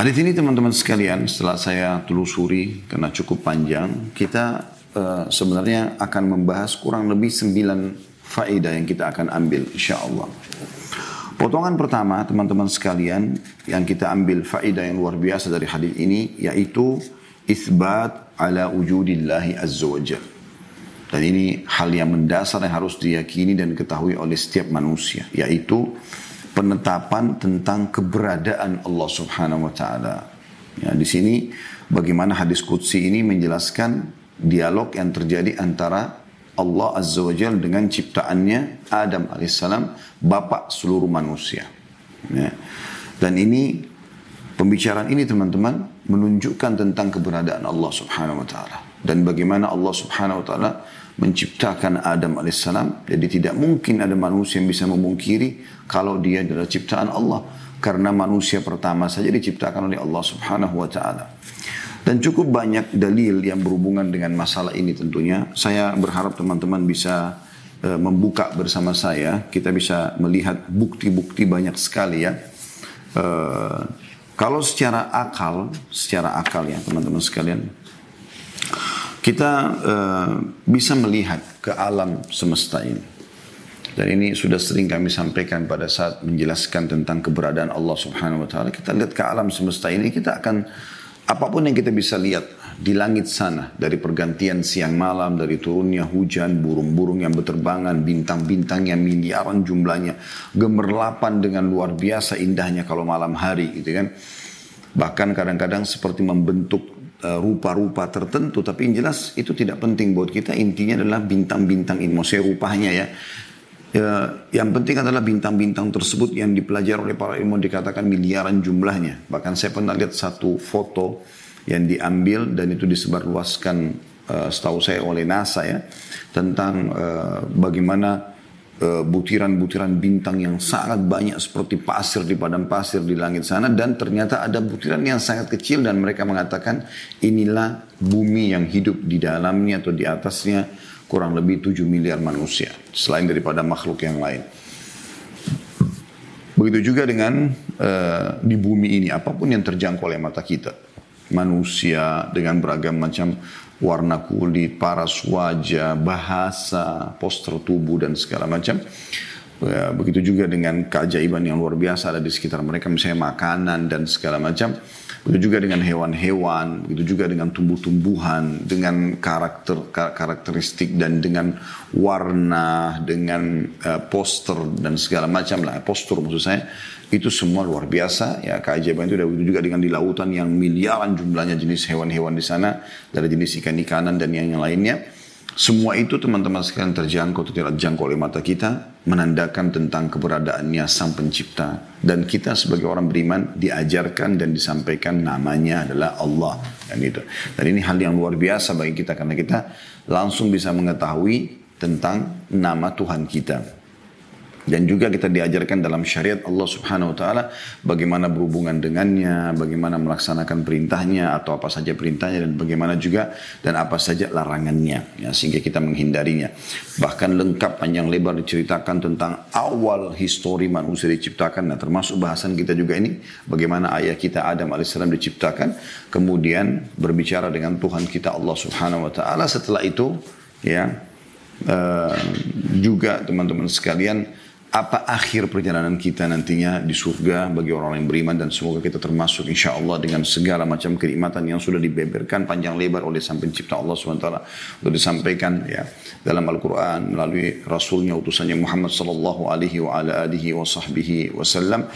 Hadis ini teman-teman sekalian setelah saya telusuri karena cukup panjang, kita uh, sebenarnya akan membahas kurang lebih sembilan faedah yang kita akan ambil insya Allah. Potongan pertama teman-teman sekalian yang kita ambil faedah yang luar biasa dari hadis ini yaitu isbat ala wujudillahi azza wajal. Dan ini hal yang mendasar yang harus diyakini dan ketahui oleh setiap manusia yaitu penetapan tentang keberadaan Allah Subhanahu wa taala. Ya, di sini bagaimana hadis qudsi ini menjelaskan dialog yang terjadi antara Allah Azza wa Jal dengan ciptaannya Adam alaihissalam, bapak seluruh manusia. Ya. Dan ini pembicaraan ini teman-teman menunjukkan tentang keberadaan Allah Subhanahu wa taala dan bagaimana Allah Subhanahu wa taala menciptakan Adam alaihissalam. Jadi tidak mungkin ada manusia yang bisa memungkiri kalau dia adalah ciptaan Allah. Karena manusia pertama saja diciptakan oleh Allah subhanahu wa ta'ala. Dan cukup banyak dalil yang berhubungan dengan masalah ini tentunya. Saya berharap teman-teman bisa uh, membuka bersama saya. Kita bisa melihat bukti-bukti banyak sekali ya. Uh, kalau secara akal, secara akal ya teman-teman sekalian kita uh, bisa melihat ke alam semesta ini. Dan ini sudah sering kami sampaikan pada saat menjelaskan tentang keberadaan Allah Subhanahu wa taala. Kita lihat ke alam semesta ini kita akan apa pun yang kita bisa lihat di langit sana dari pergantian siang malam, dari turunnya hujan, burung-burung yang berterbangan, bintang-bintang yang miliaran jumlahnya, gemerlapan dengan luar biasa indahnya kalau malam hari gitu kan. Bahkan kadang-kadang seperti membentuk rupa-rupa tertentu tapi yang jelas itu tidak penting buat kita intinya adalah bintang-bintang ini maksudnya rupanya ya Ya, yang penting adalah bintang-bintang tersebut yang dipelajari oleh para ilmuwan dikatakan miliaran jumlahnya. Bahkan saya pernah lihat satu foto yang diambil dan itu disebarluaskan uh, setahu saya oleh NASA ya tentang uh, bagaimana Eh, butiran-butiran bintang yang sangat banyak seperti pasir di padang pasir di langit sana. Dan ternyata ada butiran yang sangat kecil dan mereka mengatakan inilah bumi yang hidup di dalamnya atau di atasnya kurang lebih 7 miliar manusia. Selain daripada makhluk yang lain. Begitu juga dengan uh, di bumi ini apa pun yang terjangkau oleh mata kita. Manusia dengan beragam macam warna kulit, paras wajah, bahasa, poster tubuh dan segala macam. Ya, begitu juga dengan keajaiban yang luar biasa ada di sekitar mereka, misalnya makanan dan segala macam. Begitu juga dengan hewan-hewan, begitu juga dengan tumbuh-tumbuhan, dengan karakter karakteristik dan dengan warna, dengan uh, poster dan segala macam lah, postur maksud saya itu semua luar biasa ya keajaiban itu juga dengan di lautan yang miliaran jumlahnya jenis hewan-hewan di sana dari jenis ikan-ikanan dan yang lainnya. Semua itu teman-teman sekalian terjangkau atau tidak terjangkau oleh mata kita menandakan tentang keberadaannya sang pencipta dan kita sebagai orang beriman diajarkan dan disampaikan namanya adalah Allah dan itu. Dan ini hal yang luar biasa bagi kita karena kita langsung bisa mengetahui tentang nama Tuhan kita. Dan juga kita diajarkan dalam syariat Allah subhanahu wa ta'ala bagaimana berhubungan dengannya, bagaimana melaksanakan perintahnya atau apa saja perintahnya dan bagaimana juga dan apa saja larangannya ya, sehingga kita menghindarinya. Bahkan lengkap panjang lebar diceritakan tentang awal histori manusia diciptakan. Nah termasuk bahasan kita juga ini bagaimana ayah kita Adam alaihissalam diciptakan. Kemudian berbicara dengan Tuhan kita Allah subhanahu wa ta'ala setelah itu ya uh, juga teman-teman sekalian apa akhir perjalanan kita nantinya di surga bagi orang yang beriman dan semoga kita termasuk insya Allah dengan segala macam kenikmatan yang sudah dibeberkan panjang lebar oleh sang pencipta Allah SWT sudah disampaikan ya dalam Al-Quran melalui Rasulnya utusannya Muhammad Sallallahu Alaihi wa ala alihi wa sahbihi wasallam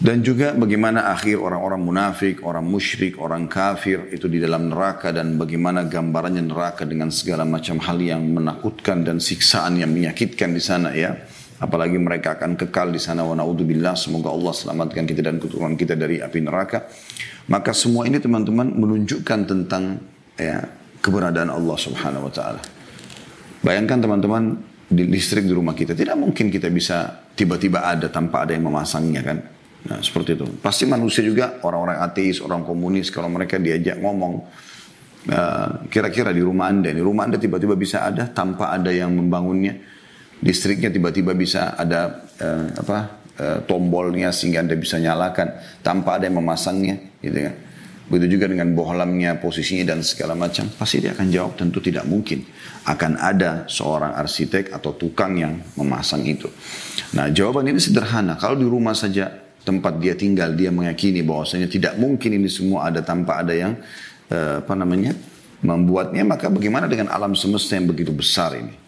dan juga bagaimana akhir orang-orang munafik, orang musyrik, orang kafir itu di dalam neraka dan bagaimana gambarannya neraka dengan segala macam hal yang menakutkan dan siksaan yang menyakitkan di sana ya apalagi mereka akan kekal di sana. Wa naudzubillah semoga Allah selamatkan kita dan keturunan kita dari api neraka. Maka semua ini teman-teman menunjukkan tentang ya keberadaan Allah Subhanahu wa taala. Bayangkan teman-teman di listrik di rumah kita tidak mungkin kita bisa tiba-tiba ada tanpa ada yang memasangnya kan? Nah seperti itu. Pasti manusia juga orang-orang ateis orang komunis kalau mereka diajak ngomong uh, kira-kira di rumah anda di rumah anda tiba-tiba bisa ada tanpa ada yang membangunnya listriknya tiba-tiba bisa ada uh, apa uh, tombolnya sehingga Anda bisa nyalakan tanpa ada yang memasangnya, gitu kan. Begitu juga dengan bohlamnya, posisinya dan segala macam. Pasti dia akan jawab tentu tidak mungkin. Akan ada seorang arsitek atau tukang yang memasang itu. Nah jawaban ini sederhana. Kalau di rumah saja tempat dia tinggal, dia meyakini bahwasanya tidak mungkin ini semua ada tanpa ada yang uh, apa namanya membuatnya. Maka bagaimana dengan alam semesta yang begitu besar ini?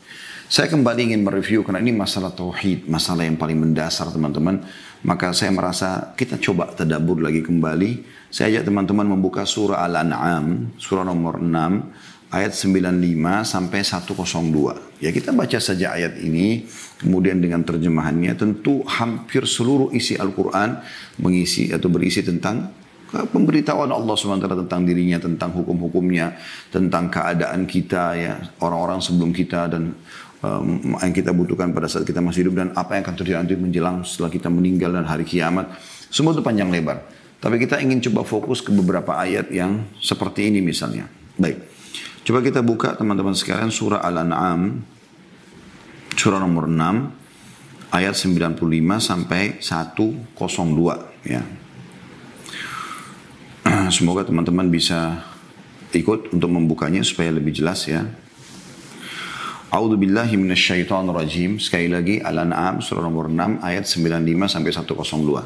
Saya kembali ingin mereview karena ini masalah tauhid, masalah yang paling mendasar teman-teman. Maka saya merasa kita coba tadabur lagi kembali saya ajak teman-teman membuka surah Al-An'am, surah nomor 6, ayat 95 sampai 102. Ya kita baca saja ayat ini, kemudian dengan terjemahannya tentu hampir seluruh isi Al-Quran mengisi atau berisi tentang pemberitahuan Allah SWT tentang dirinya, tentang hukum-hukumnya, tentang keadaan kita, ya orang-orang sebelum kita dan um, yang kita butuhkan pada saat kita masih hidup dan apa yang akan terjadi nanti menjelang setelah kita meninggal dan hari kiamat. Semua itu panjang lebar. Tapi kita ingin coba fokus ke beberapa ayat yang seperti ini misalnya. Baik. Coba kita buka teman-teman sekalian surah Al-An'am surah nomor 6 ayat 95 sampai 102 ya. Semoga teman-teman bisa ikut untuk membukanya supaya lebih jelas ya. A'udzu billahi minasyaitonir rajim. Sekali lagi Al-An'am surah nomor 6 ayat 95 sampai 102.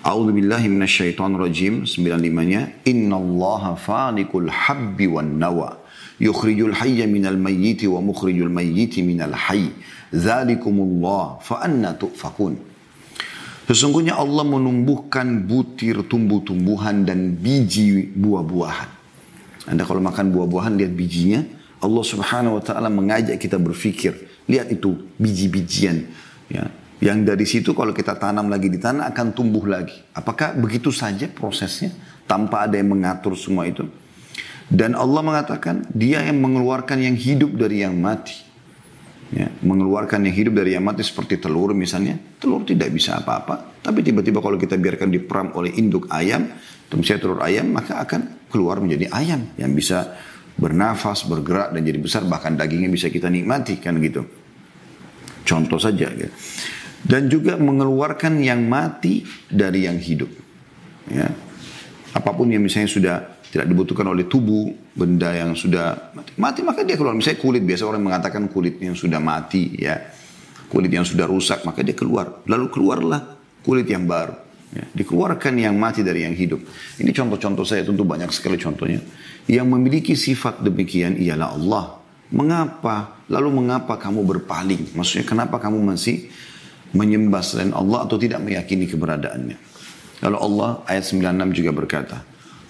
A'udzu billahi minasyaitonir rajim 95-nya innallaha falikul habbi wan nawa yukhrijul hayya minal mayyiti wa mukhrijul mayyiti minal hayy dzalikumullah fa anna tufakun Sesungguhnya Allah menumbuhkan butir tumbuh-tumbuhan dan biji buah-buahan. Anda kalau makan buah-buahan lihat bijinya, Allah Subhanahu wa taala mengajak kita berpikir, lihat itu biji-bijian ya yang dari situ kalau kita tanam lagi di tanah akan tumbuh lagi. Apakah begitu saja prosesnya tanpa ada yang mengatur semua itu? Dan Allah mengatakan dia yang mengeluarkan yang hidup dari yang mati. Ya, mengeluarkan yang hidup dari yang mati seperti telur misalnya. Telur tidak bisa apa-apa. Tapi tiba-tiba kalau kita biarkan diperam oleh induk ayam. Misalnya telur ayam maka akan keluar menjadi ayam. Yang bisa bernafas, bergerak dan jadi besar. Bahkan dagingnya bisa kita nikmati kan gitu. Contoh saja. Gitu dan juga mengeluarkan yang mati dari yang hidup. Ya. Apa pun yang misalnya sudah tidak dibutuhkan oleh tubuh, benda yang sudah mati, mati maka dia keluar. Misalnya kulit, biasa orang mengatakan kulit yang sudah mati, ya, kulit yang sudah rusak, maka dia keluar. Lalu keluarlah kulit yang baru. Ya. Dikeluarkan yang mati dari yang hidup. Ini contoh-contoh saya, tentu banyak sekali contohnya. Yang memiliki sifat demikian ialah Allah. Mengapa? Lalu mengapa kamu berpaling? Maksudnya kenapa kamu masih menyembah selain Allah atau tidak meyakini keberadaannya. Lalu Allah ayat 96 juga berkata,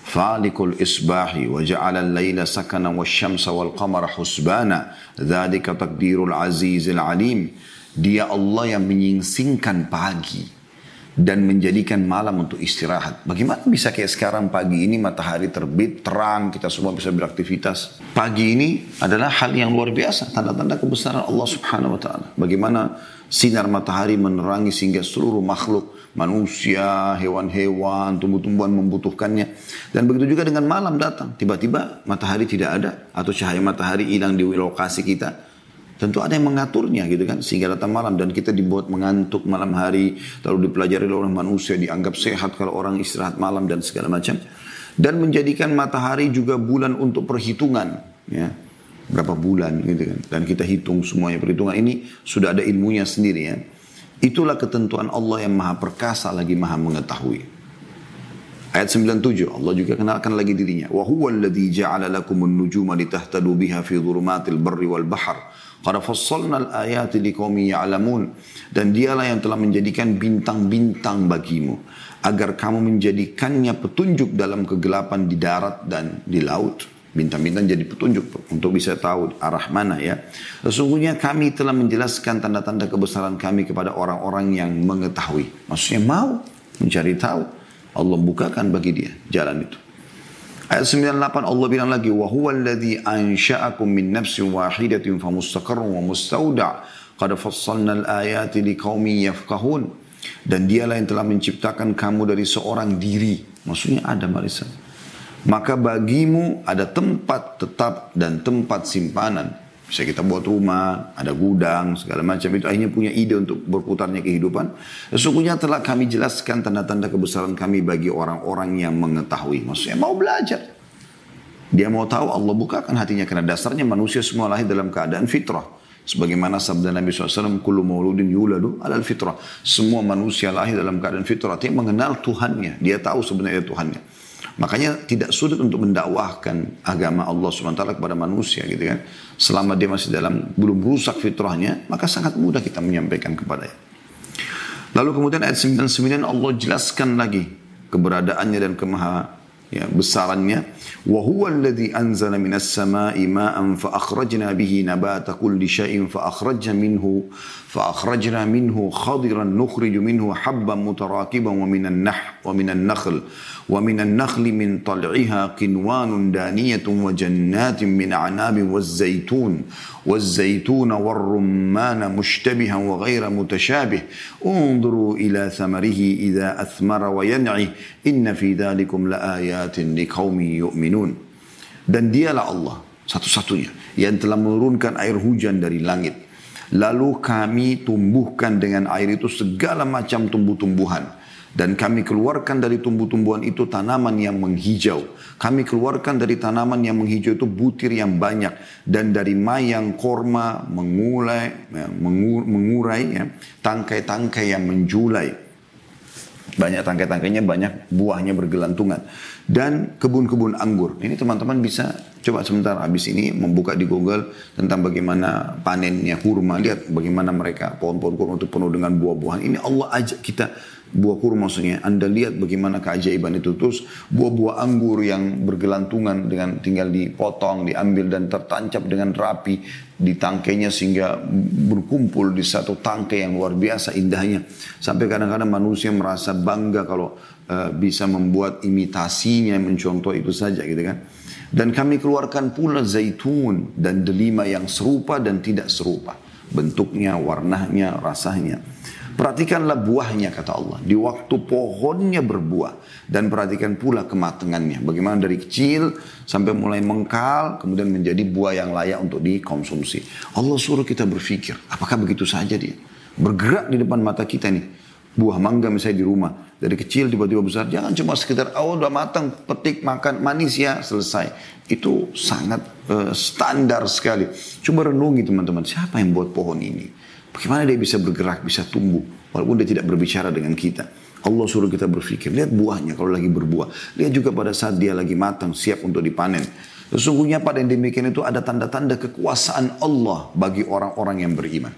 Falikul isbahi wa ja'ala al-layla sakana wa syamsa wal qamara husbana dzalika takdirul azizil alim dia Allah yang menyingsingkan pagi dan menjadikan malam untuk istirahat. Bagaimana bisa kayak sekarang pagi ini matahari terbit, terang, kita semua bisa beraktivitas. Pagi ini adalah hal yang luar biasa, tanda-tanda kebesaran Allah Subhanahu wa taala. Bagaimana sinar matahari menerangi sehingga seluruh makhluk, manusia, hewan-hewan, tumbuh-tumbuhan membutuhkannya. Dan begitu juga dengan malam datang, tiba-tiba matahari tidak ada atau cahaya matahari hilang di lokasi kita Tentu ada yang mengaturnya gitu kan sehingga datang malam dan kita dibuat mengantuk malam hari lalu dipelajari oleh manusia dianggap sehat kalau orang istirahat malam dan segala macam. Dan menjadikan matahari juga bulan untuk perhitungan ya. Berapa bulan gitu kan. Dan kita hitung semuanya perhitungan. Ini sudah ada ilmunya sendiri ya. Itulah ketentuan Allah yang maha perkasa lagi maha mengetahui. Ayat 97 Allah juga kenalkan lagi dirinya. Wa huwa alladhi ja'ala lakumun nujuma litahtadu biha fi dhulumatil barri. Qad fassalna al-ayati liqaumin ya'lamun. Dan dialah yang telah menjadikan bintang-bintang bagimu agar kamu menjadikannya petunjuk dalam kegelapan di darat dan di laut. Bintang-bintang jadi petunjuk untuk bisa tahu arah mana ya. Sesungguhnya kami telah menjelaskan tanda-tanda kebesaran kami kepada orang-orang yang mengetahui. Maksudnya mau mencari tahu. Allah bukakan bagi dia jalan itu. Ayat 98 Allah bilang lagi wa huwa alladhi ansha'akum min nafsin wahidatin famustaqarrun wa mustauda' qad fassalna al-ayati liqaumin yafqahun. Dan dialah yang telah menciptakan kamu dari seorang diri. Maksudnya Adam alaihissalam. Maka bagimu ada tempat tetap dan tempat simpanan Bisa kita buat rumah, ada gudang, segala macam itu akhirnya punya ide untuk berputarnya kehidupan. Sesungguhnya telah kami jelaskan tanda-tanda kebesaran kami bagi orang-orang yang mengetahui. Maksudnya mau belajar. Dia mau tahu Allah bukakan hatinya karena dasarnya manusia semua lahir dalam keadaan fitrah. Sebagaimana sabda Nabi SAW, Kullu mauludin yuladu alal fitrah. Semua manusia lahir dalam keadaan fitrah. Dia mengenal Tuhannya. Dia tahu sebenarnya Tuhannya. Makanya tidak sulit untuk mendakwahkan agama Allah SWT kepada manusia gitu kan. Selama dia masih dalam, belum rusak fitrahnya, maka sangat mudah kita menyampaikan kepadanya. Lalu kemudian ayat 99 Allah jelaskan lagi keberadaannya dan kemaha ya, besarannya wa huwa alladhi anzala minas sama'i ma'an fa akhrajna bihi nabata kulli shay'in fa akhrajna minhu fa akhrajna minhu khadiran nukhriju minhu habban mutarakiban wa minan nah wa minan nakhl wa minan nakhli min tal'iha qinwanun daniyatun wa jannatin min a'nabin waz zaitun والزيتون والرمان مشتبها وغير متشابه انظروا إلى ثمره إذا أثمر وينعي إن في ذلكم لآيات لقوم يؤمنون dan dialah Allah satu-satunya yang telah menurunkan air hujan dari langit lalu kami tumbuhkan dengan air itu segala macam tumbuh-tumbuhan dan kami keluarkan dari tumbuh-tumbuhan itu tanaman yang menghijau. Kami keluarkan dari tanaman yang menghijau itu butir yang banyak. Dan dari mayang korma mengulai, ya, mengurai ya, tangkai-tangkai yang menjulai. Banyak tangkai-tangkainya, banyak buahnya bergelantungan. Dan kebun-kebun anggur. Ini teman-teman bisa coba sebentar habis ini membuka di Google tentang bagaimana panennya kurma. Lihat bagaimana mereka pohon-pohon kurma itu penuh dengan buah-buahan. Ini Allah ajak kita buah kurma maksudnya. Anda lihat bagaimana keajaiban itu. Terus buah-buah anggur yang bergelantungan dengan tinggal dipotong, diambil dan tertancap dengan rapi di tangkainya sehingga berkumpul di satu tangkai yang luar biasa indahnya. Sampai kadang-kadang manusia merasa bangga kalau uh, bisa membuat imitasinya mencontoh itu saja gitu kan. Dan kami keluarkan pula zaitun dan delima yang serupa dan tidak serupa. Bentuknya, warnanya, rasanya. Perhatikanlah buahnya kata Allah. Di waktu pohonnya berbuah. Dan perhatikan pula kematangannya. Bagaimana dari kecil sampai mulai mengkal. Kemudian menjadi buah yang layak untuk dikonsumsi. Allah suruh kita berpikir. Apakah begitu saja dia? Bergerak di depan mata kita nih. Buah mangga misalnya di rumah. Dari kecil tiba-tiba besar. Jangan cuma sekedar oh, udah matang. Petik makan manis ya selesai. Itu sangat uh, standar sekali. Coba renungi teman-teman. Siapa yang buat pohon ini? Bagaimana dia bisa bergerak, bisa tumbuh, walaupun dia tidak berbicara dengan kita. Allah suruh kita berpikir, lihat buahnya kalau lagi berbuah. Lihat juga pada saat dia lagi matang, siap untuk dipanen. Sesungguhnya pada yang demikian itu ada tanda-tanda kekuasaan Allah bagi orang-orang yang beriman.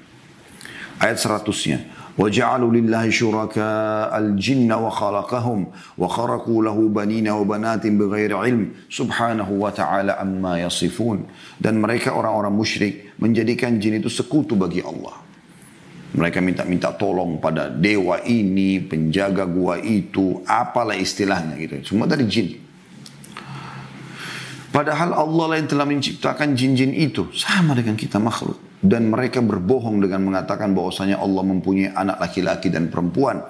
Ayat seratusnya. وجعلوا لله شركاء الجن وخلقهم وخرقوا له بنين وبنات بغير علم سبحانه وتعالى عما يصفون dan mereka orang-orang musyrik menjadikan jin itu sekutu bagi Allah mereka minta-minta tolong pada dewa ini, penjaga gua itu, apalah istilahnya gitu. Semua dari jin. Padahal Allah lah yang telah menciptakan jin-jin itu. Sama dengan kita makhluk. Dan mereka berbohong dengan mengatakan bahwasanya Allah mempunyai anak laki-laki dan perempuan.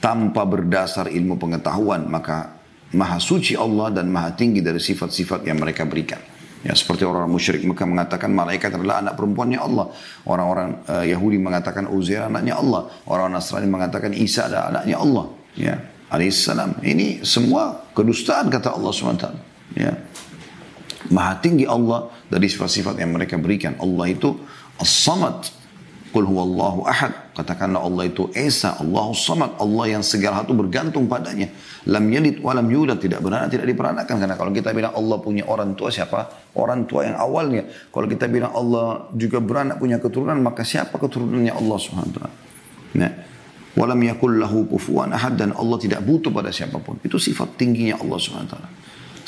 Tanpa berdasar ilmu pengetahuan. Maka maha suci Allah dan maha tinggi dari sifat-sifat yang mereka berikan. Ya, seperti orang-orang musyrik Mekah mengatakan malaikat adalah anak perempuannya Allah. Orang-orang uh, Yahudi mengatakan Uzair anaknya Allah. Orang Nasrani mengatakan Isa adalah anaknya Allah. Ya, alaihissalam. Ini semua kedustaan kata Allah SWT. Ya. Maha tinggi Allah dari sifat-sifat yang mereka berikan. Allah itu as-samad. Qul huwallahu ahad. Katakanlah Allah itu Esa, Allahu samad. Allah yang segala hal itu bergantung padanya. Lam yalid wa lam yulad. Tidak beranak, tidak diperanakan. Karena kalau kita bilang Allah punya orang tua siapa? Orang tua yang awalnya. Kalau kita bilang Allah juga beranak punya keturunan. Maka siapa keturunannya Allah SWT? Nah. Walam yakul lahu kufuan ahad. Dan Allah tidak butuh pada siapa pun. Itu sifat tingginya Allah SWT.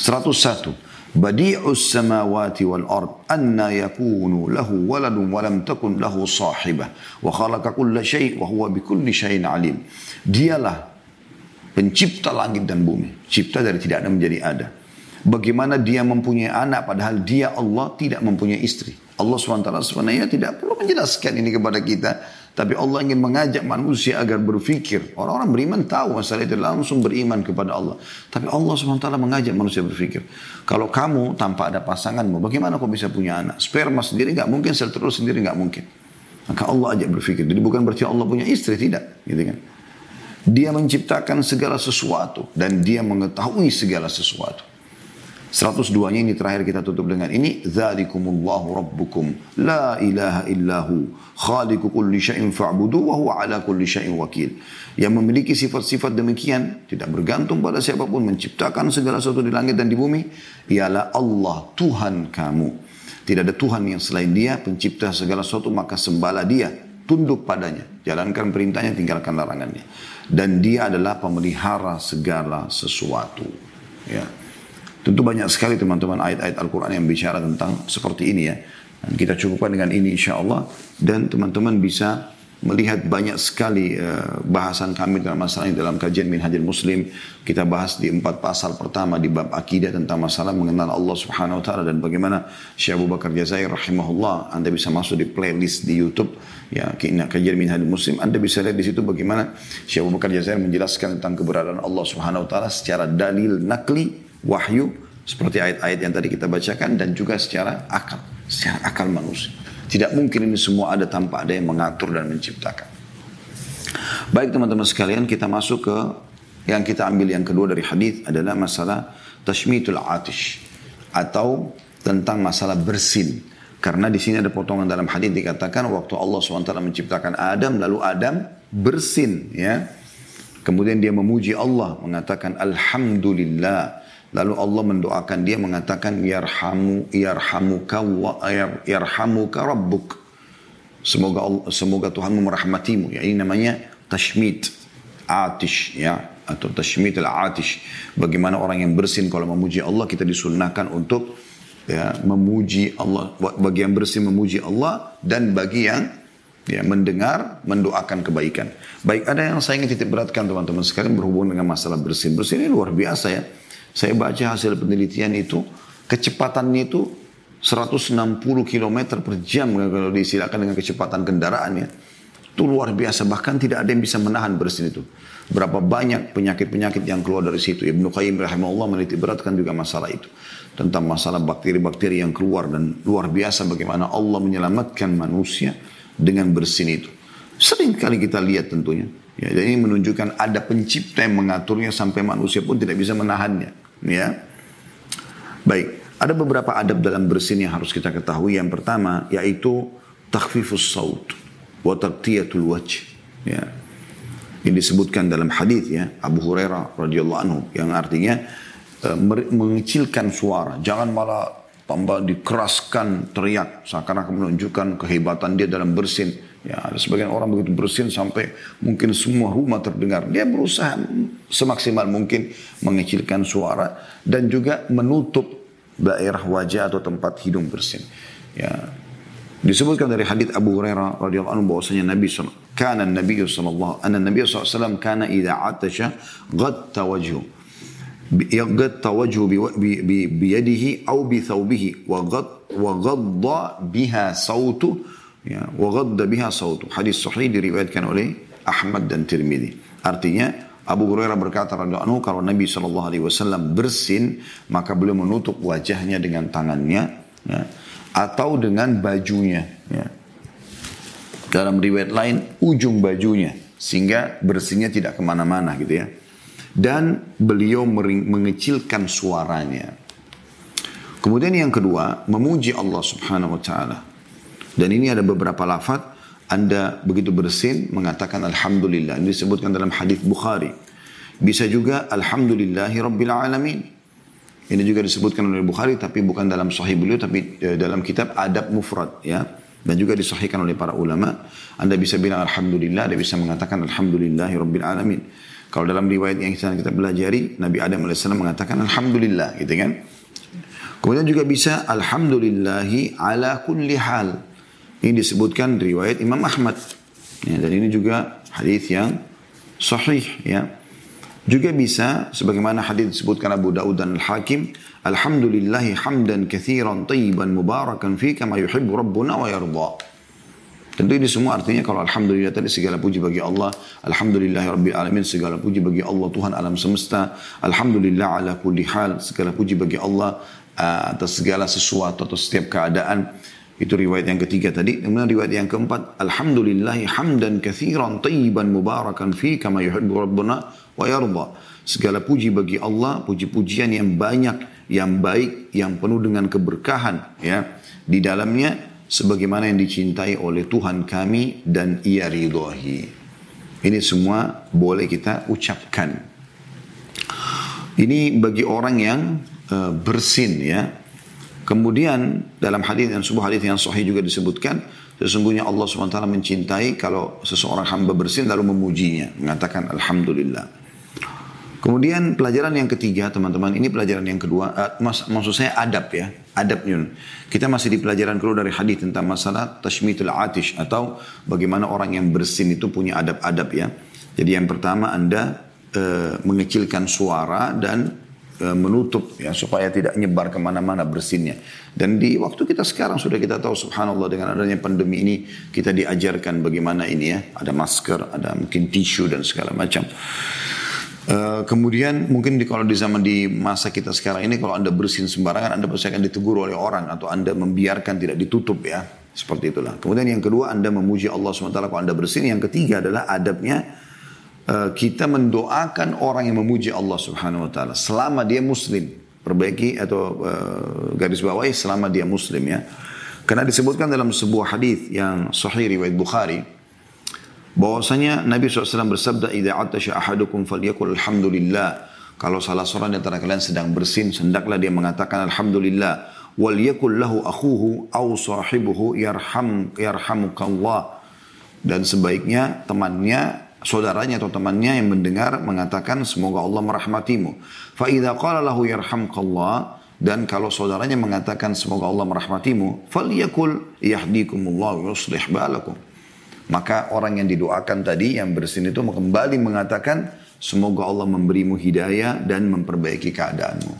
101. Badi'us samawati wal ard anna yakunu lahu waladun takun lahu sahibah wa khalaqa kulla syai' wa huwa syai'in alim. Dialah pencipta langit dan bumi, cipta dari tidak ada menjadi ada. Bagaimana dia mempunyai anak padahal dia Allah tidak mempunyai istri. Allah SWT sebenarnya tidak perlu menjelaskan ini kepada kita. Tapi Allah ingin mengajak manusia agar berfikir. Orang-orang beriman tahu masalah itu langsung beriman kepada Allah. Tapi Allah SWT mengajak manusia berfikir. Kalau kamu tanpa ada pasanganmu, bagaimana kau bisa punya anak? Sperma sendiri nggak mungkin, sel telur sendiri nggak mungkin. Maka Allah ajak berfikir. Jadi bukan berarti Allah punya istri, tidak. Gitu kan. Dia menciptakan segala sesuatu dan dia mengetahui segala sesuatu. 102-nya ini terakhir kita tutup dengan ini. Dzalikumullahu rabbukum la ilaha illahu khaliqu kulli syai'in fa'budu wa huwa ala kulli syai'in wakil. Yang memiliki sifat-sifat demikian tidak bergantung pada siapa pun menciptakan segala sesuatu di langit dan di bumi ialah Allah Tuhan kamu. Tidak ada Tuhan yang selain dia pencipta segala sesuatu maka sembahlah dia tunduk padanya jalankan perintahnya tinggalkan larangannya dan dia adalah pemelihara segala sesuatu ya Tentu banyak sekali teman-teman ayat-ayat Al-Quran yang bicara tentang seperti ini ya. Dan kita cukupkan dengan ini insya Allah. Dan teman-teman bisa melihat banyak sekali uh, bahasan kami dalam masalah ini dalam kajian Minhajul Muslim. Kita bahas di empat pasal pertama di bab akidah tentang masalah mengenal Allah Subhanahu Wa Taala dan bagaimana Syekh Abu Bakar Jazair rahimahullah. Anda bisa masuk di playlist di YouTube ya kajian Minhajul Muslim. Anda bisa lihat di situ bagaimana Syekh Abu Bakar Jazair menjelaskan tentang keberadaan Allah Subhanahu Wa Taala secara dalil nakli wahyu seperti ayat-ayat yang tadi kita bacakan dan juga secara akal, secara akal manusia. Tidak mungkin ini semua ada tanpa ada yang mengatur dan menciptakan. Baik teman-teman sekalian, kita masuk ke yang kita ambil yang kedua dari hadis adalah masalah tashmitul atish atau tentang masalah bersin. Karena di sini ada potongan dalam hadis dikatakan waktu Allah SWT menciptakan Adam lalu Adam bersin ya. Kemudian dia memuji Allah mengatakan alhamdulillah Lalu Allah mendoakan dia mengatakan yarhamu yarhamuka wa yarhamuka rabbuk. Semoga Allah, semoga Tuhanmu merahmatimu. Ya, ini namanya tashmit atish ya atau tashmit al-atish. Bagaimana orang yang bersin kalau memuji Allah kita disunnahkan untuk ya memuji Allah bagi yang bersin memuji Allah dan bagi yang ya mendengar mendoakan kebaikan. Baik ada yang saya ingin titik beratkan teman-teman sekalian berhubung dengan masalah bersin. Bersin ini luar biasa ya. Saya baca hasil penelitian itu, kecepatannya itu 160 km per jam kalau disilakan dengan kecepatan kendaraannya. Itu luar biasa, bahkan tidak ada yang bisa menahan bersin itu. Berapa banyak penyakit-penyakit yang keluar dari situ. Ibnu Qayyim rahimahullah meneliti beratkan juga masalah itu. Tentang masalah bakteri-bakteri yang keluar dan luar biasa bagaimana Allah menyelamatkan manusia dengan bersin itu. Sering kali kita lihat tentunya. Ya, dan ini menunjukkan ada pencipta yang mengaturnya sampai manusia pun tidak bisa menahannya. Ya. Baik, ada beberapa adab dalam bersin yang harus kita ketahui. Yang pertama yaitu takhfifus saut wa taqtiyatul wajh. Ya. Ini disebutkan dalam hadis ya Abu Hurairah radhiyallahu anhu yang artinya uh, mengecilkan suara, jangan malah tambah dikeraskan teriak seakan-akan menunjukkan kehebatan dia dalam bersin Ya, ada sebagian orang begitu bersin sampai mungkin semua rumah terdengar. Dia berusaha semaksimal mungkin mengecilkan suara dan juga menutup daerah wajah atau tempat hidung bersin. Ya. Disebutkan dari hadis Abu Hurairah radhiyallahu anhu bahwasanya Nabi SAW, kana Nabi sallallahu anna Nabi sallallahu kana idza atasha ghatta wajhu yaghatta wajhu bi, bi, bi, yadihi au bi thawbihi wa ghad wa ghadda biha sautuhu sautu. Hadis sahih diriwayatkan oleh Ahmad dan Tirmidzi. Artinya Abu Hurairah berkata radhiyallahu kalau Nabi Shallallahu alaihi wasallam bersin maka beliau menutup wajahnya dengan tangannya ya, atau dengan bajunya ya. Dalam riwayat lain ujung bajunya sehingga bersinnya tidak ke mana-mana gitu ya. Dan beliau mengecilkan suaranya. Kemudian yang kedua, memuji Allah subhanahu wa ta'ala. Dan ini ada beberapa lafaz anda begitu bersin mengatakan Alhamdulillah. Ini disebutkan dalam hadis Bukhari. Bisa juga Alhamdulillahi Rabbil Alamin. Ini juga disebutkan oleh Bukhari tapi bukan dalam sahih beliau tapi e, dalam kitab Adab Mufrad ya. Dan juga disahihkan oleh para ulama. Anda bisa bilang Alhamdulillah, Anda bisa mengatakan Alhamdulillahi Rabbil Alamin. Kalau dalam riwayat yang kita pelajari, Nabi Adam AS mengatakan Alhamdulillah gitu kan. Kemudian juga bisa Alhamdulillahi ala kulli hal. Ini disebutkan riwayat Imam Ahmad. Ya, dan ini juga hadis yang sahih ya. Juga bisa sebagaimana hadis disebutkan Abu Daud dan Al-Hakim, alhamdulillahi hamdan katsiran tayyiban mubarakan fi kama yuhibbu rabbuna wa yarda. Tentu ini semua artinya kalau Alhamdulillah tadi segala puji bagi Allah. Alhamdulillah Rabbil Alamin segala puji bagi Allah Tuhan alam semesta. Alhamdulillah ala kulli hal segala puji bagi Allah uh, atas segala sesuatu atau setiap keadaan. Itu riwayat yang ketiga tadi. Kemudian riwayat yang keempat. Alhamdulillahi hamdan kathiran tayyiban mubarakan fi kama yuhibbu rabbuna wa. Segala puji bagi Allah, puji-pujian yang banyak, yang baik, yang penuh dengan keberkahan. ya Di dalamnya sebagaimana yang dicintai oleh Tuhan kami dan ia ridhohi. Ini semua boleh kita ucapkan. Ini bagi orang yang uh, bersin ya. Kemudian dalam hadis yang sebuah hadis yang sahih juga disebutkan sesungguhnya Allah SWT mencintai kalau seseorang hamba bersin lalu memujinya mengatakan alhamdulillah. Kemudian pelajaran yang ketiga teman-teman, ini pelajaran yang kedua, uh, mas, maksud saya adab ya, adab yun. Kita masih di pelajaran kedua dari hadis tentang masalah tashmitul atish atau bagaimana orang yang bersin itu punya adab-adab ya. Jadi yang pertama Anda uh, mengecilkan suara dan menutup ya supaya tidak nyebar ke mana-mana bersinnya. Dan di waktu kita sekarang sudah kita tahu subhanallah dengan adanya pandemi ini kita diajarkan bagaimana ini ya, ada masker, ada mungkin tisu dan segala macam. Uh, kemudian mungkin di, kalau di zaman di masa kita sekarang ini kalau anda bersin sembarangan anda pasti akan ditegur oleh orang atau anda membiarkan tidak ditutup ya seperti itulah. Kemudian yang kedua anda memuji Allah swt kalau anda bersin. Yang ketiga adalah adabnya kita mendoakan orang yang memuji Allah subhanahu wa taala selama dia muslim. Perbaiki atau uh, garis bawahi selama dia muslim ya. Karena disebutkan dalam sebuah hadis yang sahih riwayat Bukhari bahwasanya Nabi SAW bersabda idza atasya ahadukum falyakul alhamdulillah kalau salah seorang di antara kalian sedang bersin hendaklah dia mengatakan alhamdulillah wal yakul lahu akhuhu aw sahibuhu yarham yarhamukallah dan sebaiknya temannya saudaranya atau temannya yang mendengar mengatakan semoga Allah merahmatimu fa idza qala lahu yarhamkallah dan kalau saudaranya mengatakan semoga Allah merahmatimu falyakul yahdikumullah wa yuslih balakum maka orang yang didoakan tadi yang bersin itu kembali mengatakan semoga Allah memberimu hidayah dan memperbaiki keadaanmu.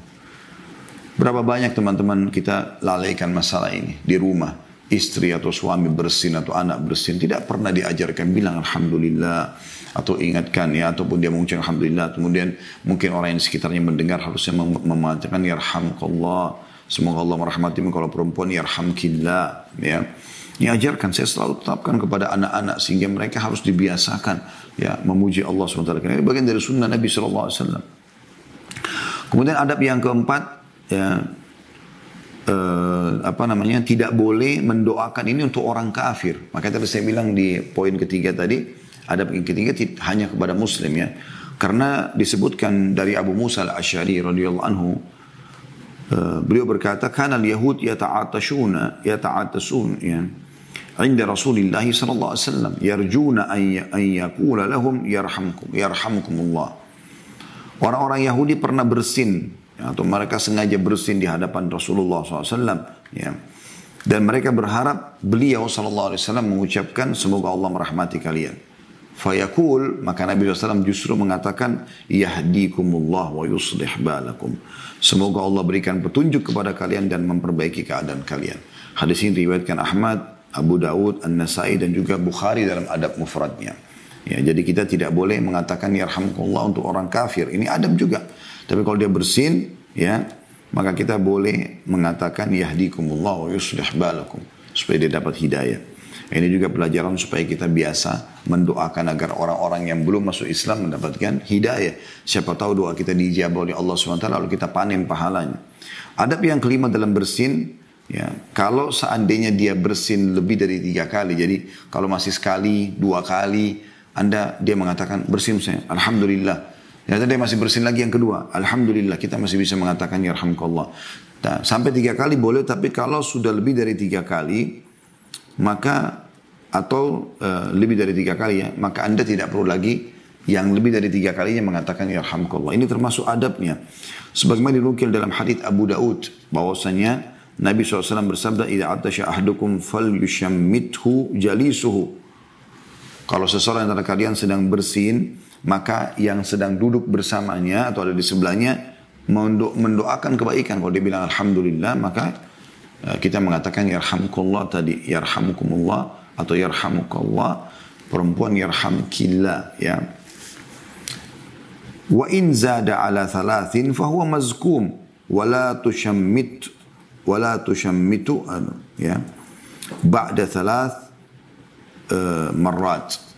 Berapa banyak teman-teman kita lalaikan masalah ini di rumah. Istri atau suami bersin atau anak bersin. Tidak pernah diajarkan bilang Alhamdulillah. Atau ingatkan ya. Ataupun dia mengucapkan Alhamdulillah. Kemudian mungkin orang yang sekitarnya mendengar harusnya mengatakan Yarhamkallah. Semoga Allah merahmatimu kalau perempuan Yarhamkillah. Ya. Diajarkan, saya selalu tetapkan kepada anak-anak sehingga mereka harus dibiasakan ya memuji Allah SWT. Ini bagian dari sunnah Nabi SAW. Kemudian adab yang keempat ya eh, apa namanya tidak boleh mendoakan ini untuk orang kafir. Maka tadi saya bilang di poin ketiga tadi adab yang ketiga hanya kepada muslim ya. Karena disebutkan dari Abu Musa al-Asy'ari radhiyallahu anhu uh, beliau berkata kana al-yahud yata'atashuna yata'atasun ya عند رسول الله صلى الله عليه وسلم يرجون أن يقول لهم يرحمكم يرحمكم الله Orang-orang Yahudi pernah bersin ya, atau mereka sengaja bersin di hadapan Rasulullah SAW. Ya. Dan mereka berharap beliau SAW mengucapkan semoga Allah merahmati kalian. Fayakul maka Nabi SAW justru mengatakan yahdikumullah wa yuslih balakum. Semoga Allah berikan petunjuk kepada kalian dan memperbaiki keadaan kalian. Hadis ini diriwayatkan Ahmad, Abu Dawud, An-Nasai dan juga Bukhari dalam adab mufradnya. Ya, jadi kita tidak boleh mengatakan yarhamkullah untuk orang kafir. Ini adab juga. Tapi kalau dia bersin, ya, maka kita boleh mengatakan yahdikumullah wa yuslih balakum supaya dia dapat hidayah. Ini juga pelajaran supaya kita biasa mendoakan agar orang-orang yang belum masuk Islam mendapatkan hidayah. Siapa tahu doa kita dijawab oleh Allah SWT lalu kita panen pahalanya. Adab yang kelima dalam bersin Ya, kalau seandainya dia bersin lebih dari tiga kali, jadi kalau masih sekali, dua kali, anda dia mengatakan bersin saya, alhamdulillah. Ternyata dia masih bersin lagi yang kedua, alhamdulillah kita masih bisa mengatakan ya. Nah, sampai tiga kali boleh, tapi kalau sudah lebih dari tiga kali, maka atau uh, lebih dari tiga kali ya, maka anda tidak perlu lagi yang lebih dari tiga kalinya mengatakan ya. Ini termasuk adabnya. Sebagaimana dinukil dalam hadits Abu Daud bahwasanya Nabi SAW bersabda, "Idza atasya ahdukum falyushammithu jalisuhu." Kalau seseorang antara kalian sedang bersin, maka yang sedang duduk bersamanya atau ada di sebelahnya mendoakan kebaikan. Kalau dia bilang alhamdulillah, maka eh, kita mengatakan yarhamkullah tadi, yarhamkumullah atau yarhamukallah, perempuan yarhamkillah ya. Wa in zada ala thalathin fahuwa mazkum wala tushammit wala tushammitu ya ba'da thalath uh, marrat.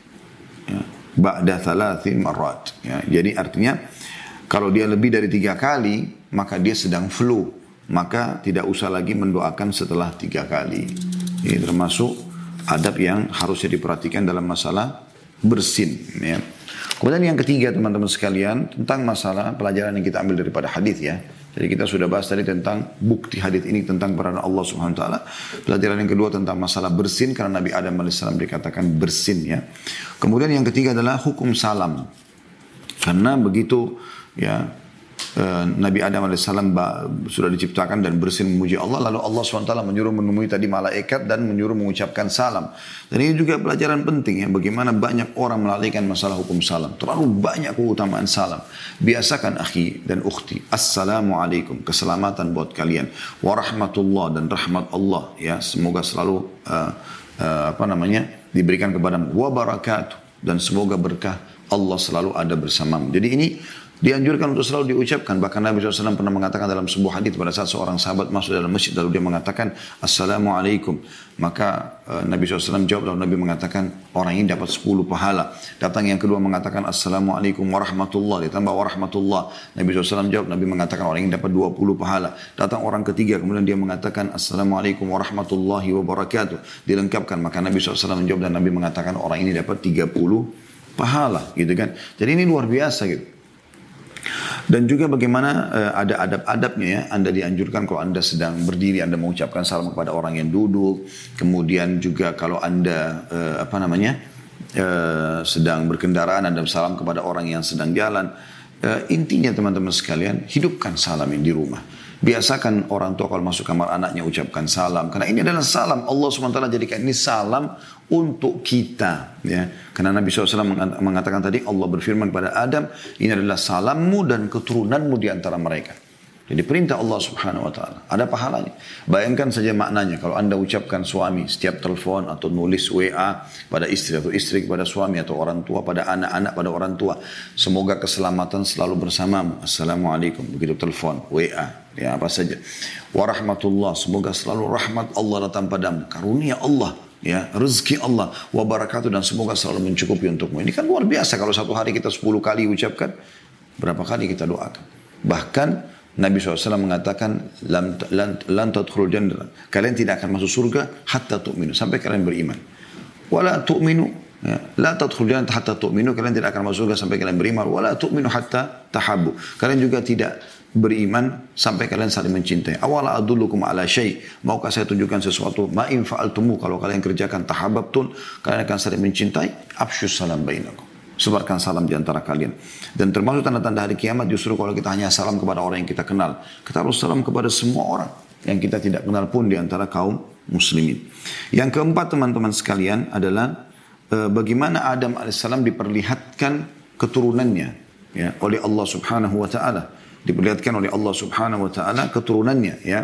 Ba'da thalathin marrat ya. jadi artinya kalau dia lebih dari tiga kali maka dia sedang flu maka tidak usah lagi mendoakan setelah tiga kali ini termasuk adab yang harusnya diperhatikan dalam masalah bersin ya. Kemudian yang ketiga teman-teman sekalian tentang masalah pelajaran yang kita ambil daripada hadis ya. Jadi kita sudah bahas tadi tentang bukti hadis ini tentang peran Allah Subhanahu wa taala. Pelajaran yang kedua tentang masalah bersin karena Nabi Adam alaihissalam dikatakan bersin ya. Kemudian yang ketiga adalah hukum salam. Karena begitu ya Eh, Nabi Adam AS sudah diciptakan dan bersin memuji Allah. Lalu Allah SWT menyuruh menemui tadi malaikat dan menyuruh mengucapkan salam. Dan ini juga pelajaran penting ya. Bagaimana banyak orang melalaikan masalah hukum salam. Terlalu banyak keutamaan salam. Biasakan akhi dan ukhti. Assalamualaikum. Keselamatan buat kalian. Warahmatullah dan rahmat Allah. Ya, Semoga selalu uh, uh, apa namanya diberikan kepadamu. Wabarakatuh. Dan semoga berkah Allah selalu ada bersamamu. Jadi ini Dianjurkan untuk selalu diucapkan. Bahkan Nabi SAW pernah mengatakan dalam sebuah hadis pada saat seorang sahabat masuk dalam masjid lalu dia mengatakan Assalamualaikum. Maka uh, Nabi SAW jawab lalu Nabi mengatakan orang ini dapat 10 pahala. Datang yang kedua mengatakan Assalamualaikum warahmatullah. Ditambah warahmatullah. Nabi SAW jawab Nabi mengatakan orang ini dapat 20 pahala. Datang orang ketiga kemudian dia mengatakan Assalamualaikum warahmatullahi wabarakatuh. Dilengkapkan. Maka Nabi SAW menjawab dan Nabi mengatakan orang ini dapat 30 pahala gitu kan. Jadi ini luar biasa gitu. Dan juga bagaimana uh, ada adab-adabnya ya. Anda dianjurkan kalau Anda sedang berdiri, Anda mengucapkan salam kepada orang yang duduk. Kemudian juga kalau Anda uh, apa namanya uh, sedang berkendaraan, Anda salam kepada orang yang sedang jalan. Uh, intinya teman-teman sekalian, hidupkan salam yang di rumah. Biasakan orang tua kalau masuk kamar anaknya ucapkan salam. Karena ini adalah salam. Allah SWT jadikan ini salam untuk kita. Ya. Karena Nabi SAW mengatakan tadi Allah berfirman kepada Adam. Ini adalah salammu dan keturunanmu di antara mereka. Jadi perintah Allah subhanahu wa ta'ala. Ada pahalanya. Bayangkan saja maknanya. Kalau anda ucapkan suami setiap telepon atau nulis WA pada istri atau istri kepada suami atau orang tua pada anak-anak pada orang tua. Semoga keselamatan selalu bersamamu. Assalamualaikum. Begitu telepon, WA. Ya apa saja. Warahmatullah. Semoga selalu rahmat Allah datang padamu. Karunia Allah ya rezeki Allah wabarakatuh dan semoga selalu mencukupi untukmu ini kan luar biasa kalau satu hari kita 10 kali ucapkan berapa kali kita doakan bahkan Nabi SAW mengatakan lan lan jannah. Kalian tidak akan masuk surga hatta tu'minu sampai kalian beriman. Wala tu'minu ya, la tadkhulul jannah hatta tu'minu kalian tidak akan masuk surga sampai kalian beriman. Wala tu'minu hatta tahabu. Kalian juga tidak beriman sampai kalian saling mencintai. Awala adullukum ala syai. Maukah saya tunjukkan sesuatu? Ma in fa'altumu kalau kalian kerjakan tahabbtun, kalian akan saling mencintai. Afsyus salam bainakum. Sebarkan salam di antara kalian. Dan termasuk tanda-tanda hari kiamat justru kalau kita hanya salam kepada orang yang kita kenal. Kita harus salam kepada semua orang yang kita tidak kenal pun di antara kaum muslimin. Yang keempat teman-teman sekalian adalah e, bagaimana Adam alaihissalam diperlihatkan keturunannya ya, oleh Allah subhanahu wa ta'ala. Diperlihatkan oleh Allah subhanahu wa ta'ala keturunannya ya.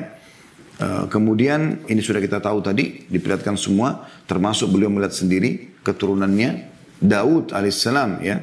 E, kemudian ini sudah kita tahu tadi diperlihatkan semua termasuk beliau melihat sendiri keturunannya Daud alaihissalam ya.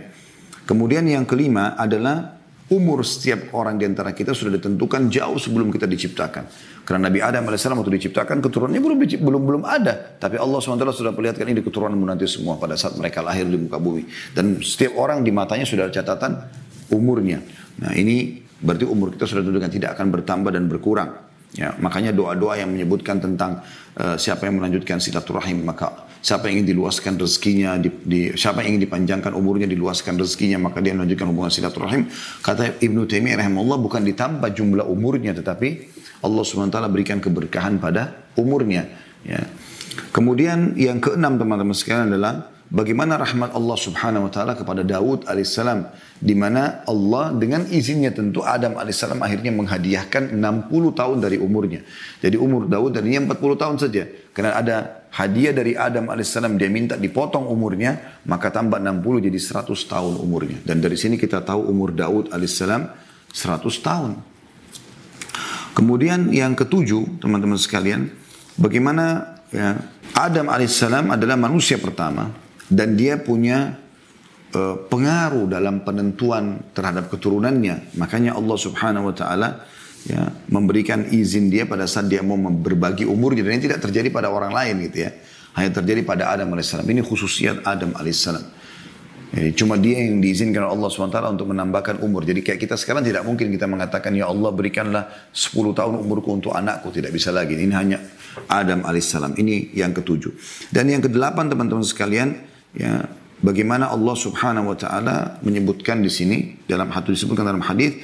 Kemudian yang kelima adalah umur setiap orang di antara kita sudah ditentukan jauh sebelum kita diciptakan. Karena Nabi Adam alaihissalam waktu diciptakan keturunannya belum belum belum ada, tapi Allah swt sudah perlihatkan ini keturunanmu nanti semua pada saat mereka lahir di muka bumi. Dan setiap orang di matanya sudah ada catatan umurnya. Nah ini berarti umur kita sudah ditentukan tidak akan bertambah dan berkurang. Ya, makanya doa-doa yang menyebutkan tentang uh, siapa yang melanjutkan silaturahim maka Siapa yang ingin diluaskan rezekinya, di, di, siapa yang ingin dipanjangkan umurnya, diluaskan rezekinya, maka dia melanjutkan hubungan silaturahim. Kata Ibnu Taimiyah rahimahullah bukan ditambah jumlah umurnya, tetapi Allah SWT berikan keberkahan pada umurnya. Ya. Kemudian yang keenam teman-teman sekalian adalah bagaimana rahmat Allah Subhanahu wa taala kepada Daud alaihissalam di mana Allah dengan izinnya tentu Adam alaihissalam akhirnya menghadiahkan 60 tahun dari umurnya. Jadi umur Daud tadinya 40 tahun saja. Karena ada hadiah dari Adam alaihissalam dia minta dipotong umurnya maka tambah 60 jadi 100 tahun umurnya. Dan dari sini kita tahu umur Daud alaihissalam 100 tahun. Kemudian yang ketujuh teman-teman sekalian bagaimana ya Adam alaihissalam adalah manusia pertama dan dia punya uh, pengaruh dalam penentuan terhadap keturunannya. Makanya Allah Subhanahu wa taala ya memberikan izin dia pada saat dia mau berbagi umurnya dan ini tidak terjadi pada orang lain gitu ya. Hanya terjadi pada Adam alaihissalam. Ini khususiat Adam alaihissalam. Jadi cuma dia yang diizinkan oleh Allah SWT untuk menambahkan umur. Jadi kayak kita sekarang tidak mungkin kita mengatakan, Ya Allah berikanlah 10 tahun umurku untuk anakku. Tidak bisa lagi. Ini hanya Adam alaihissalam. Ini yang ketujuh. Dan yang kedelapan teman-teman sekalian, ya bagaimana Allah Subhanahu Wa Taala menyebutkan di sini dalam hadis disebutkan dalam hadis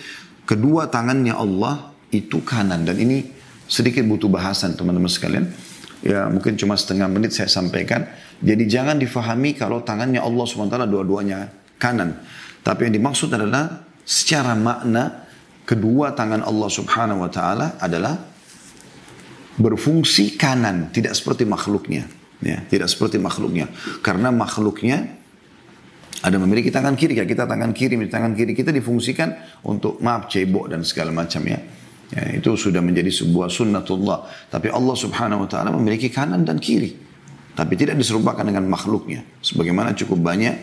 kedua tangannya Allah itu kanan dan ini sedikit butuh bahasan teman-teman sekalian. Ya mungkin cuma setengah menit saya sampaikan. Jadi jangan difahami kalau tangannya Allah SWT dua-duanya kanan. Tapi yang dimaksud adalah secara makna kedua tangan Allah Subhanahu wa taala adalah berfungsi kanan, tidak seperti makhluknya. Ya, tidak seperti makhluknya. Karena makhluknya ada memiliki tangan kiri, ya kita tangan kiri, tangan kiri kita difungsikan untuk maaf cebok dan segala macam ya. ya. Itu sudah menjadi sebuah sunnatullah. Tapi Allah subhanahu wa ta'ala memiliki kanan dan kiri. Tapi tidak diserupakan dengan makhluknya. Sebagaimana cukup banyak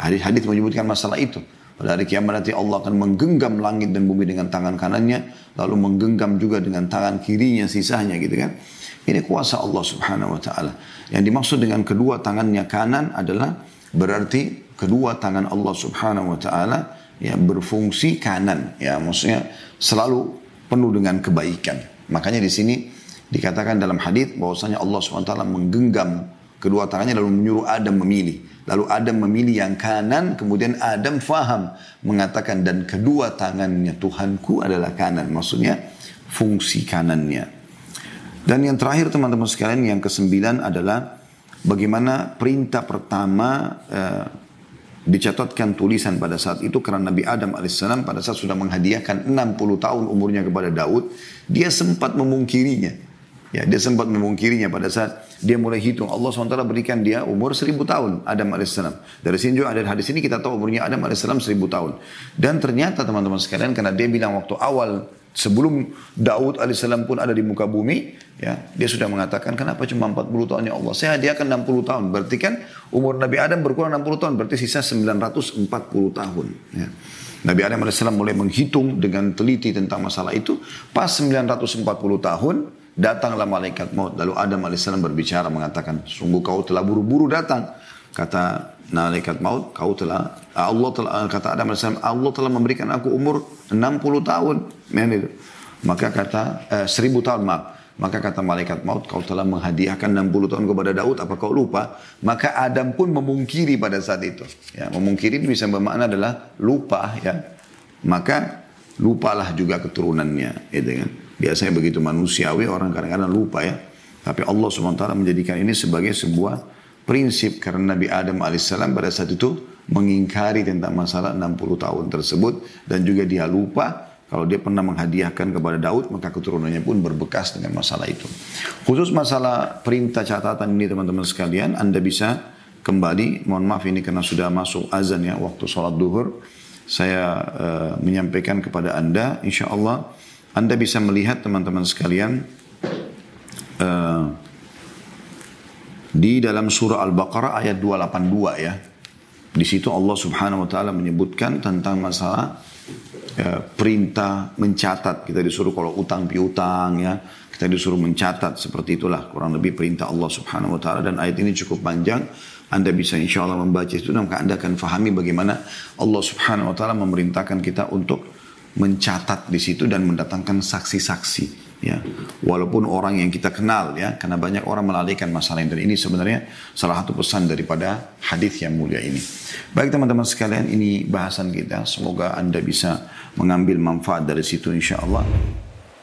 hadis-hadis menyebutkan masalah itu. Pada hari kiamat nanti Allah akan menggenggam langit dan bumi dengan tangan kanannya. Lalu menggenggam juga dengan tangan kirinya sisanya gitu kan. Ini kuasa Allah subhanahu wa ta'ala. Yang dimaksud dengan kedua tangannya kanan adalah berarti kedua tangan Allah subhanahu wa ta'ala ya berfungsi kanan. Ya maksudnya selalu penuh dengan kebaikan. Makanya di sini Dikatakan dalam hadis bahwasanya Allah SWT menggenggam kedua tangannya lalu menyuruh Adam memilih. Lalu Adam memilih yang kanan, kemudian Adam faham mengatakan dan kedua tangannya Tuhanku adalah kanan. Maksudnya fungsi kanannya. Dan yang terakhir teman-teman sekalian yang kesembilan adalah bagaimana perintah pertama eh, dicatatkan tulisan pada saat itu karena Nabi Adam alaihissalam pada saat sudah menghadiahkan 60 tahun umurnya kepada Daud, dia sempat memungkirinya. Ya, dia sempat memungkirinya pada saat dia mulai hitung. Allah SWT berikan dia umur seribu tahun, Adam AS. Dari sini juga ada hadis ini kita tahu umurnya Adam AS seribu tahun. Dan ternyata teman-teman sekalian, karena dia bilang waktu awal sebelum Daud AS pun ada di muka bumi, ya dia sudah mengatakan kenapa cuma 40 tahun ya Allah. Saya hadiahkan 60 tahun. Berarti kan umur Nabi Adam berkurang 60 tahun, berarti sisa 940 tahun. Ya. Nabi Adam AS mulai menghitung dengan teliti tentang masalah itu. Pas 940 tahun, Datanglah malaikat maut. Lalu Adam AS berbicara mengatakan, sungguh kau telah buru-buru datang. Kata malaikat maut, kau telah, Allah telah, kata Adam AS, Allah telah memberikan aku umur 60 tahun. Maka kata, eh, 1000 tahun maaf. Maka kata malaikat maut, kau telah menghadiahkan 60 tahun kepada Daud, apa kau lupa? Maka Adam pun memungkiri pada saat itu. Ya, memungkiri bisa bermakna adalah lupa ya. Maka lupalah juga keturunannya, gitu kan. Biasanya begitu manusiawi orang kadang-kadang lupa ya. Tapi Allah SWT menjadikan ini sebagai sebuah prinsip karena Nabi Adam AS pada saat itu mengingkari tentang masalah 60 tahun tersebut dan juga dia lupa kalau dia pernah menghadiahkan kepada Daud maka keturunannya pun berbekas dengan masalah itu. Khusus masalah perintah catatan ini teman-teman sekalian Anda bisa kembali mohon maaf ini karena sudah masuk azan ya waktu sholat duhur saya uh, menyampaikan kepada Anda insya Allah anda bisa melihat teman-teman sekalian uh, di dalam surah Al-Baqarah ayat 282 ya. Di situ Allah Subhanahu wa taala menyebutkan tentang masalah uh, perintah mencatat. Kita disuruh kalau utang piutang ya, kita disuruh mencatat seperti itulah kurang lebih perintah Allah Subhanahu wa taala dan ayat ini cukup panjang. Anda bisa insya Allah membaca itu dan Anda akan fahami bagaimana Allah Subhanahu wa taala memerintahkan kita untuk mencatat di situ dan mendatangkan saksi-saksi ya. Walaupun orang yang kita kenal ya karena banyak orang melalaikan masalah ini. Dan ini sebenarnya salah satu pesan daripada hadis yang mulia ini. Baik teman-teman sekalian ini bahasan kita. Semoga anda bisa mengambil manfaat dari situ insya Allah